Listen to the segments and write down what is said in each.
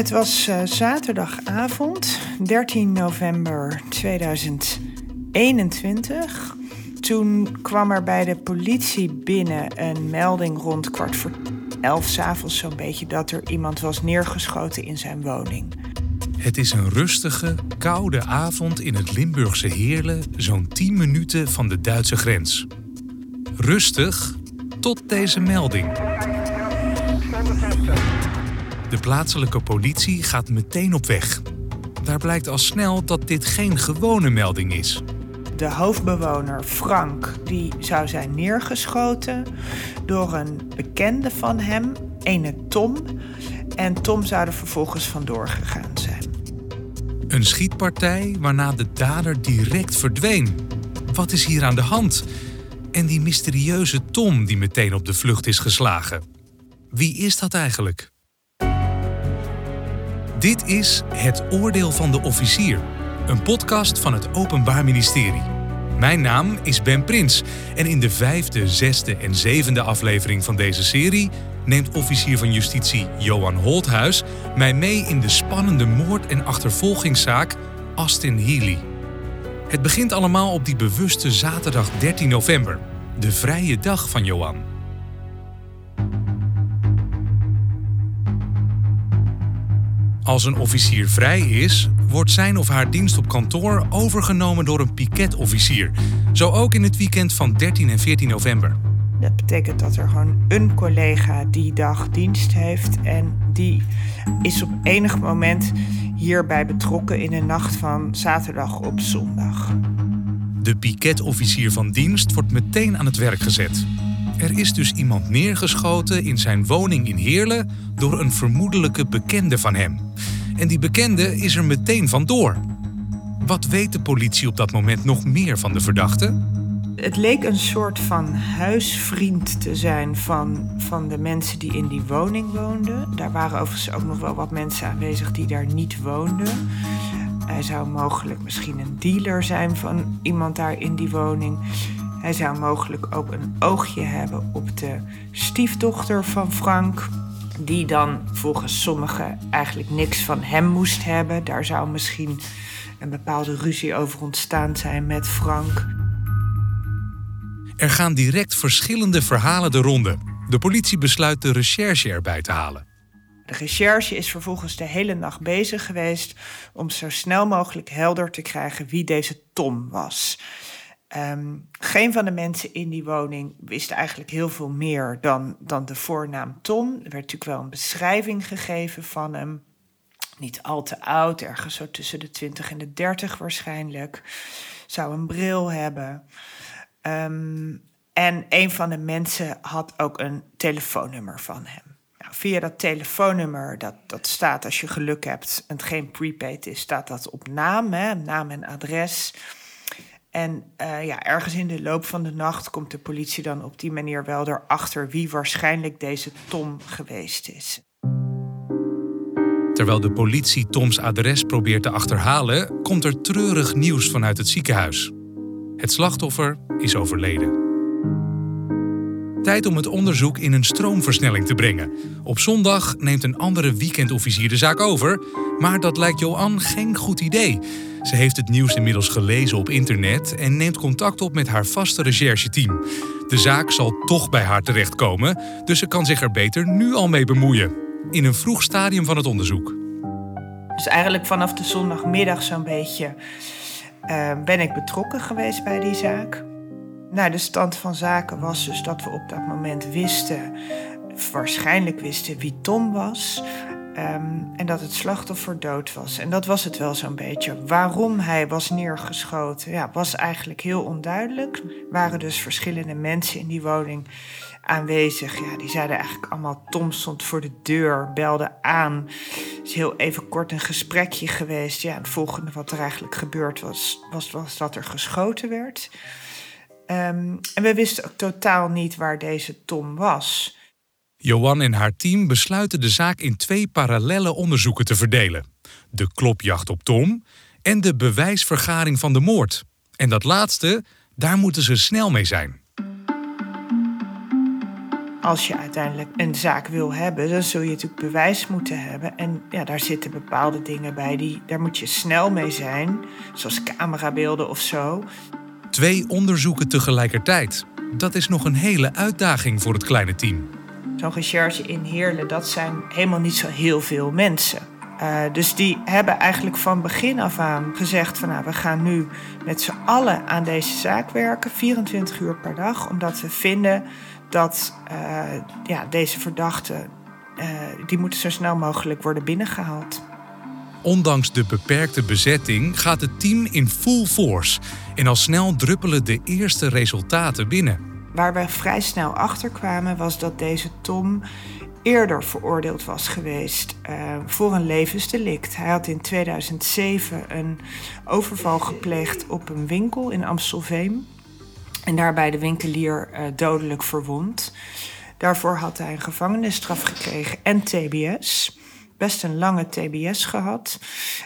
Het was uh, zaterdagavond, 13 november 2021. Toen kwam er bij de politie binnen een melding rond kwart voor elf s'avonds zo'n beetje dat er iemand was neergeschoten in zijn woning. Het is een rustige, koude avond in het Limburgse Heerlen, zo'n 10 minuten van de Duitse grens. Rustig tot deze melding. De plaatselijke politie gaat meteen op weg. Daar blijkt al snel dat dit geen gewone melding is. De hoofdbewoner Frank die zou zijn neergeschoten door een bekende van hem, ene Tom. En Tom zou er vervolgens vandoor gegaan zijn. Een schietpartij waarna de dader direct verdween. Wat is hier aan de hand? En die mysterieuze Tom die meteen op de vlucht is geslagen. Wie is dat eigenlijk? Dit is Het Oordeel van de Officier, een podcast van het Openbaar Ministerie. Mijn naam is Ben Prins en in de vijfde, zesde en zevende aflevering van deze serie neemt officier van justitie Johan Holthuis mij mee in de spannende moord- en achtervolgingszaak Aston Healy. Het begint allemaal op die bewuste zaterdag 13 november, de vrije dag van Johan. Als een officier vrij is, wordt zijn of haar dienst op kantoor overgenomen door een piketofficier. Zo ook in het weekend van 13 en 14 november. Dat betekent dat er gewoon een collega die dag dienst heeft en die is op enig moment hierbij betrokken in de nacht van zaterdag op zondag. De piketofficier van dienst wordt meteen aan het werk gezet. Er is dus iemand neergeschoten in zijn woning in Heerlen door een vermoedelijke bekende van hem. En die bekende is er meteen vandoor. Wat weet de politie op dat moment nog meer van de verdachte? Het leek een soort van huisvriend te zijn van, van de mensen die in die woning woonden. Daar waren overigens ook nog wel wat mensen aanwezig die daar niet woonden. Hij zou mogelijk misschien een dealer zijn van iemand daar in die woning. Hij zou mogelijk ook een oogje hebben op de stiefdochter van Frank. Die dan volgens sommigen eigenlijk niks van hem moest hebben. Daar zou misschien een bepaalde ruzie over ontstaan zijn met Frank. Er gaan direct verschillende verhalen de ronde. De politie besluit de recherche erbij te halen. De recherche is vervolgens de hele nacht bezig geweest om zo snel mogelijk helder te krijgen wie deze Tom was. Um, geen van de mensen in die woning wist eigenlijk heel veel meer dan, dan de voornaam Tom. Er werd natuurlijk wel een beschrijving gegeven van hem. Niet al te oud, ergens zo tussen de 20 en de 30 waarschijnlijk. Zou een bril hebben. Um, en een van de mensen had ook een telefoonnummer van hem. Nou, via dat telefoonnummer, dat, dat staat als je geluk hebt en het geen prepaid is, staat dat op naam, hè, naam en adres. En uh, ja, ergens in de loop van de nacht komt de politie dan op die manier wel erachter wie waarschijnlijk deze Tom geweest is. Terwijl de politie Toms adres probeert te achterhalen, komt er treurig nieuws vanuit het ziekenhuis. Het slachtoffer is overleden. Tijd om het onderzoek in een stroomversnelling te brengen. Op zondag neemt een andere weekendofficier de zaak over, maar dat lijkt Johan geen goed idee. Ze heeft het nieuws inmiddels gelezen op internet en neemt contact op met haar vaste rechercheteam. De zaak zal toch bij haar terechtkomen, dus ze kan zich er beter nu al mee bemoeien. In een vroeg stadium van het onderzoek. Dus eigenlijk vanaf de zondagmiddag zo'n beetje uh, ben ik betrokken geweest bij die zaak. Nou, de stand van zaken was dus dat we op dat moment wisten, waarschijnlijk wisten wie Tom was. Um, en dat het slachtoffer dood was. En dat was het wel zo'n beetje. Waarom hij was neergeschoten, ja, was eigenlijk heel onduidelijk. Waren dus verschillende mensen in die woning aanwezig. Ja, die zeiden eigenlijk allemaal: Tom stond voor de deur, belde aan. Het is heel even kort een gesprekje geweest. Ja, het volgende wat er eigenlijk gebeurd was, was, was dat er geschoten werd. Um, en we wisten ook totaal niet waar deze Tom was. Johan en haar team besluiten de zaak in twee parallelle onderzoeken te verdelen: de klopjacht op Tom en de bewijsvergaring van de moord. En dat laatste, daar moeten ze snel mee zijn. als je uiteindelijk een zaak wil hebben, dan zul je natuurlijk bewijs moeten hebben. En ja, daar zitten bepaalde dingen bij, die, daar moet je snel mee zijn, zoals camerabeelden of zo. Twee onderzoeken tegelijkertijd. Dat is nog een hele uitdaging voor het kleine team. Zo'n recherche in Heerlen, dat zijn helemaal niet zo heel veel mensen. Uh, dus die hebben eigenlijk van begin af aan gezegd van nou, we gaan nu met z'n allen aan deze zaak werken, 24 uur per dag, omdat we vinden dat uh, ja, deze verdachten, uh, die moeten zo snel mogelijk worden binnengehaald. Ondanks de beperkte bezetting gaat het team in full force en al snel druppelen de eerste resultaten binnen. Waar we vrij snel achter kwamen was dat deze Tom eerder veroordeeld was geweest uh, voor een levensdelict. Hij had in 2007 een overval gepleegd op een winkel in Amstelveen. En daarbij de winkelier uh, dodelijk verwond. Daarvoor had hij een gevangenisstraf gekregen en TBS. Best een lange TBS gehad.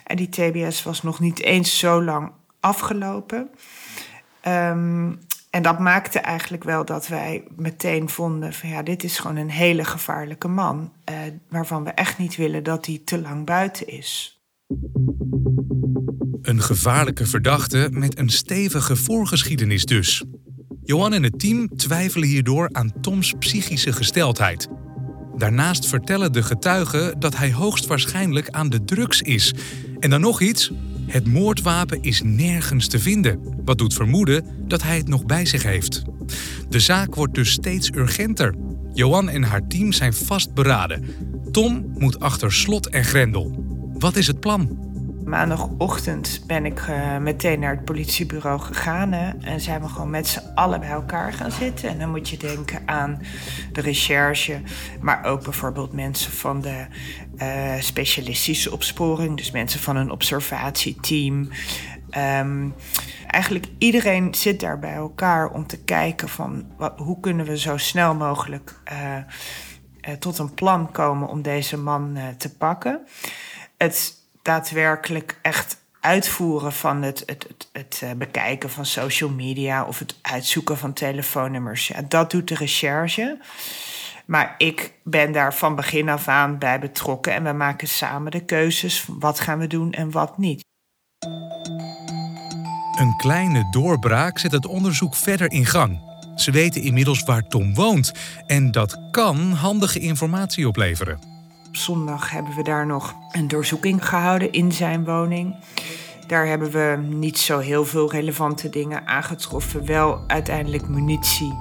En die TBS was nog niet eens zo lang afgelopen. Um, en dat maakte eigenlijk wel dat wij meteen vonden van ja, dit is gewoon een hele gevaarlijke man. Eh, waarvan we echt niet willen dat hij te lang buiten is. Een gevaarlijke verdachte met een stevige voorgeschiedenis dus. Johan en het team twijfelen hierdoor aan Toms psychische gesteldheid. Daarnaast vertellen de getuigen dat hij hoogstwaarschijnlijk aan de drugs is. En dan nog iets, het moordwapen is nergens te vinden, wat doet vermoeden dat hij het nog bij zich heeft. De zaak wordt dus steeds urgenter. Johan en haar team zijn vastberaden. Tom moet achter slot en grendel. Wat is het plan? Maandagochtend ben ik uh, meteen naar het politiebureau gegaan. Hè, en zijn we gewoon met z'n allen bij elkaar gaan zitten. En dan moet je denken aan de recherche, maar ook bijvoorbeeld mensen van de uh, specialistische opsporing, dus mensen van een observatieteam. Um, eigenlijk iedereen zit daar bij elkaar om te kijken van hoe kunnen we zo snel mogelijk uh, tot een plan komen om deze man te pakken. Het daadwerkelijk echt uitvoeren van het, het, het, het, eh, bekijken van social media of het uitzoeken van telefoonnummers. Ja, dat doet de recherche. Maar ik ben daar van begin af aan bij betrokken en we maken samen de keuzes. Wat gaan we doen en wat niet. Een kleine doorbraak zet het onderzoek verder in gang. Ze weten inmiddels waar Tom woont en dat kan handige informatie opleveren. Zondag hebben we daar nog een doorzoeking gehouden in zijn woning. Daar hebben we niet zo heel veel relevante dingen aangetroffen. Wel uiteindelijk munitie.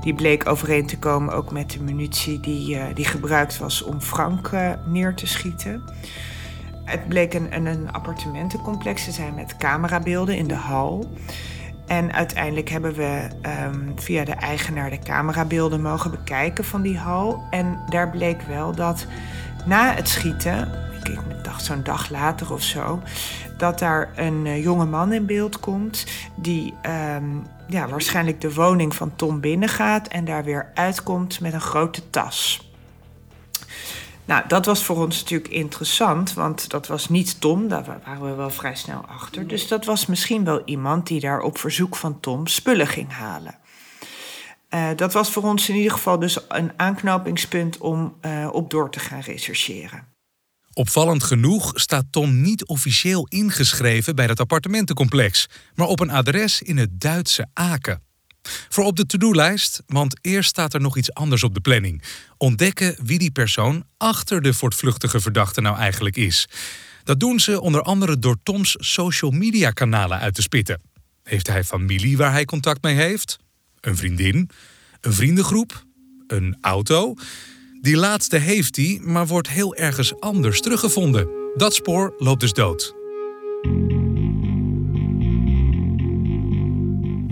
Die bleek overeen te komen ook met de munitie die, uh, die gebruikt was om Frank uh, neer te schieten. Het bleek een, een appartementencomplex te zijn met camerabeelden in de hal. En uiteindelijk hebben we um, via de eigenaar de camerabeelden mogen bekijken van die hal. En daar bleek wel dat na het schieten, ik, dacht zo'n dag later of zo, dat daar een uh, jonge man in beeld komt die um, ja, waarschijnlijk de woning van Tom binnengaat en daar weer uitkomt met een grote tas. Nou, dat was voor ons natuurlijk interessant, want dat was niet Tom, daar waren we wel vrij snel achter. Dus dat was misschien wel iemand die daar op verzoek van Tom spullen ging halen. Uh, dat was voor ons in ieder geval dus een aanknopingspunt om uh, op door te gaan rechercheren. Opvallend genoeg staat Tom niet officieel ingeschreven bij dat appartementencomplex, maar op een adres in het Duitse Aken. Voor op de to-do-lijst, want eerst staat er nog iets anders op de planning. Ontdekken wie die persoon achter de voortvluchtige verdachte nou eigenlijk is. Dat doen ze onder andere door Toms social media kanalen uit te spitten. Heeft hij familie waar hij contact mee heeft? Een vriendin? Een vriendengroep? Een auto? Die laatste heeft hij, maar wordt heel ergens anders teruggevonden. Dat spoor loopt dus dood.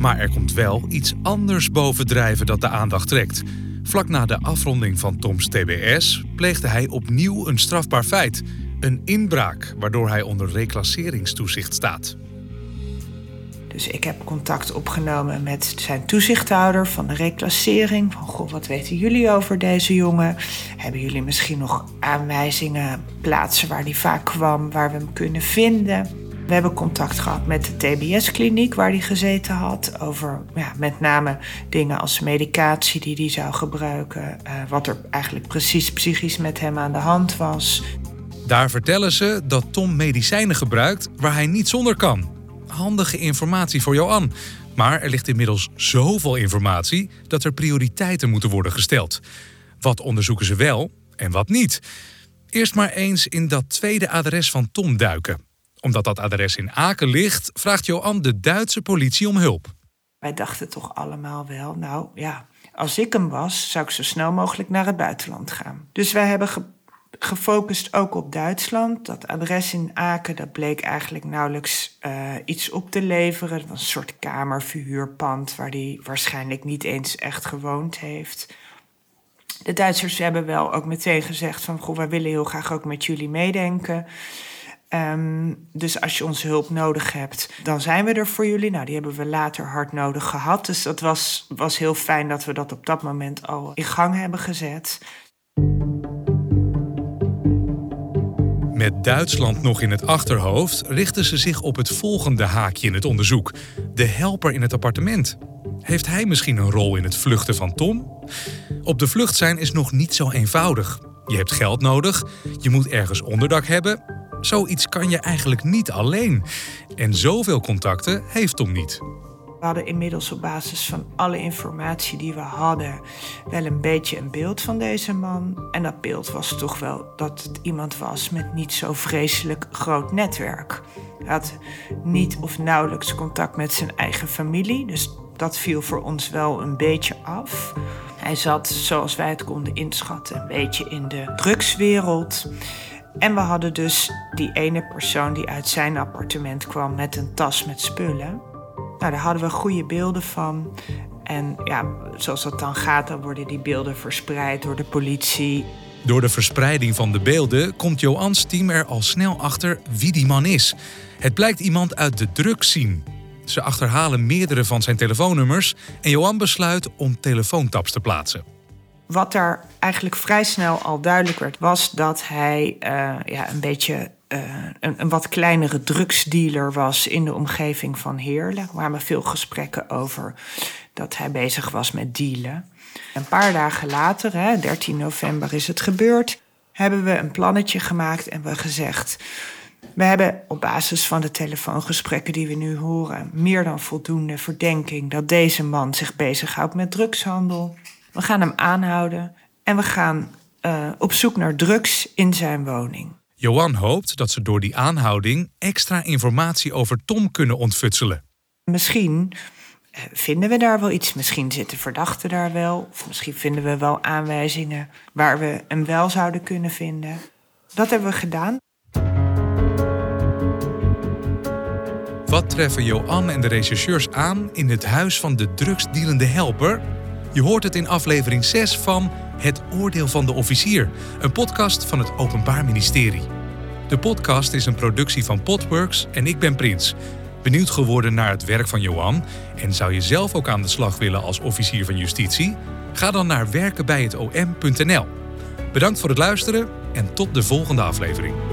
Maar er komt wel iets anders bovendrijven dat de aandacht trekt. Vlak na de afronding van Toms TBS pleegde hij opnieuw een strafbaar feit. Een inbraak, waardoor hij onder reclasseringstoezicht staat. Dus ik heb contact opgenomen met zijn toezichthouder van de reclassering. Van goh, wat weten jullie over deze jongen? Hebben jullie misschien nog aanwijzingen, plaatsen waar hij vaak kwam, waar we hem kunnen vinden? We hebben contact gehad met de TBS-kliniek waar hij gezeten had. Over ja, met name dingen als medicatie die hij zou gebruiken. Uh, wat er eigenlijk precies psychisch met hem aan de hand was. Daar vertellen ze dat Tom medicijnen gebruikt waar hij niet zonder kan. Handige informatie voor Johan. Maar er ligt inmiddels zoveel informatie dat er prioriteiten moeten worden gesteld. Wat onderzoeken ze wel en wat niet? Eerst maar eens in dat tweede adres van Tom duiken. Omdat dat adres in Aken ligt, vraagt Johan de Duitse politie om hulp. Wij dachten toch allemaal wel, nou ja, als ik hem was, zou ik zo snel mogelijk naar het buitenland gaan. Dus wij hebben gefocust ook op Duitsland. Dat adres in Aken, dat bleek eigenlijk nauwelijks uh, iets op te leveren. Dat was een soort kamerverhuurpand waar hij waarschijnlijk niet eens echt gewoond heeft. De Duitsers hebben wel ook meteen gezegd van... goh, wij willen heel graag ook met jullie meedenken. Um, dus als je onze hulp nodig hebt, dan zijn we er voor jullie. Nou, die hebben we later hard nodig gehad. Dus dat was, was heel fijn dat we dat op dat moment al in gang hebben gezet. Met Duitsland nog in het achterhoofd richten ze zich op het volgende haakje in het onderzoek: de helper in het appartement. Heeft hij misschien een rol in het vluchten van Tom? Op de vlucht zijn is nog niet zo eenvoudig. Je hebt geld nodig, je moet ergens onderdak hebben. Zoiets kan je eigenlijk niet alleen. En zoveel contacten heeft Tom niet. We hadden inmiddels op basis van alle informatie die we hadden wel een beetje een beeld van deze man. En dat beeld was toch wel dat het iemand was met niet zo vreselijk groot netwerk. Hij had niet of nauwelijks contact met zijn eigen familie, dus dat viel voor ons wel een beetje af. Hij zat, zoals wij het konden inschatten, een beetje in de drugswereld. En we hadden dus die ene persoon die uit zijn appartement kwam met een tas met spullen. Nou, daar hadden we goede beelden van. En ja, zoals dat dan gaat, dan worden die beelden verspreid door de politie. Door de verspreiding van de beelden komt Johan's team er al snel achter wie die man is. Het blijkt iemand uit de drugsscene. Ze achterhalen meerdere van zijn telefoonnummers en Johan besluit om telefoontaps te plaatsen. Wat daar eigenlijk vrij snel al duidelijk werd, was dat hij uh, ja, een beetje uh, een, een, wat kleinere drugsdealer was in de omgeving van Heerlen. Er kwamen veel gesprekken over dat hij bezig was met dealen. Een paar dagen later, hè, 13 november is het gebeurd, hebben we een plannetje gemaakt en we gezegd we hebben op basis van de telefoongesprekken die we nu horen meer dan voldoende verdenking dat deze man zich bezighoudt met drugshandel. We gaan hem aanhouden en we gaan uh, op zoek naar drugs in zijn woning. Johan hoopt dat ze door die aanhouding extra informatie over Tom kunnen ontfutselen. Misschien uh, vinden we daar wel iets. Misschien zitten verdachten daar wel. Of misschien vinden we wel aanwijzingen waar we hem wel zouden kunnen vinden. Dat hebben we gedaan. Wat treffen Johan en de rechercheurs aan in het huis van de drugsdealende helper? Je hoort het in aflevering 6 van Het Oordeel van de Officier, een podcast van het Openbaar Ministerie. De podcast is een productie van Podworks en ik ben Prins. Benieuwd geworden naar het werk van Johan en zou je zelf ook aan de slag willen als officier van justitie? Ga dan naar werkenbijhetom.nl. Bedankt voor het luisteren en tot de volgende aflevering.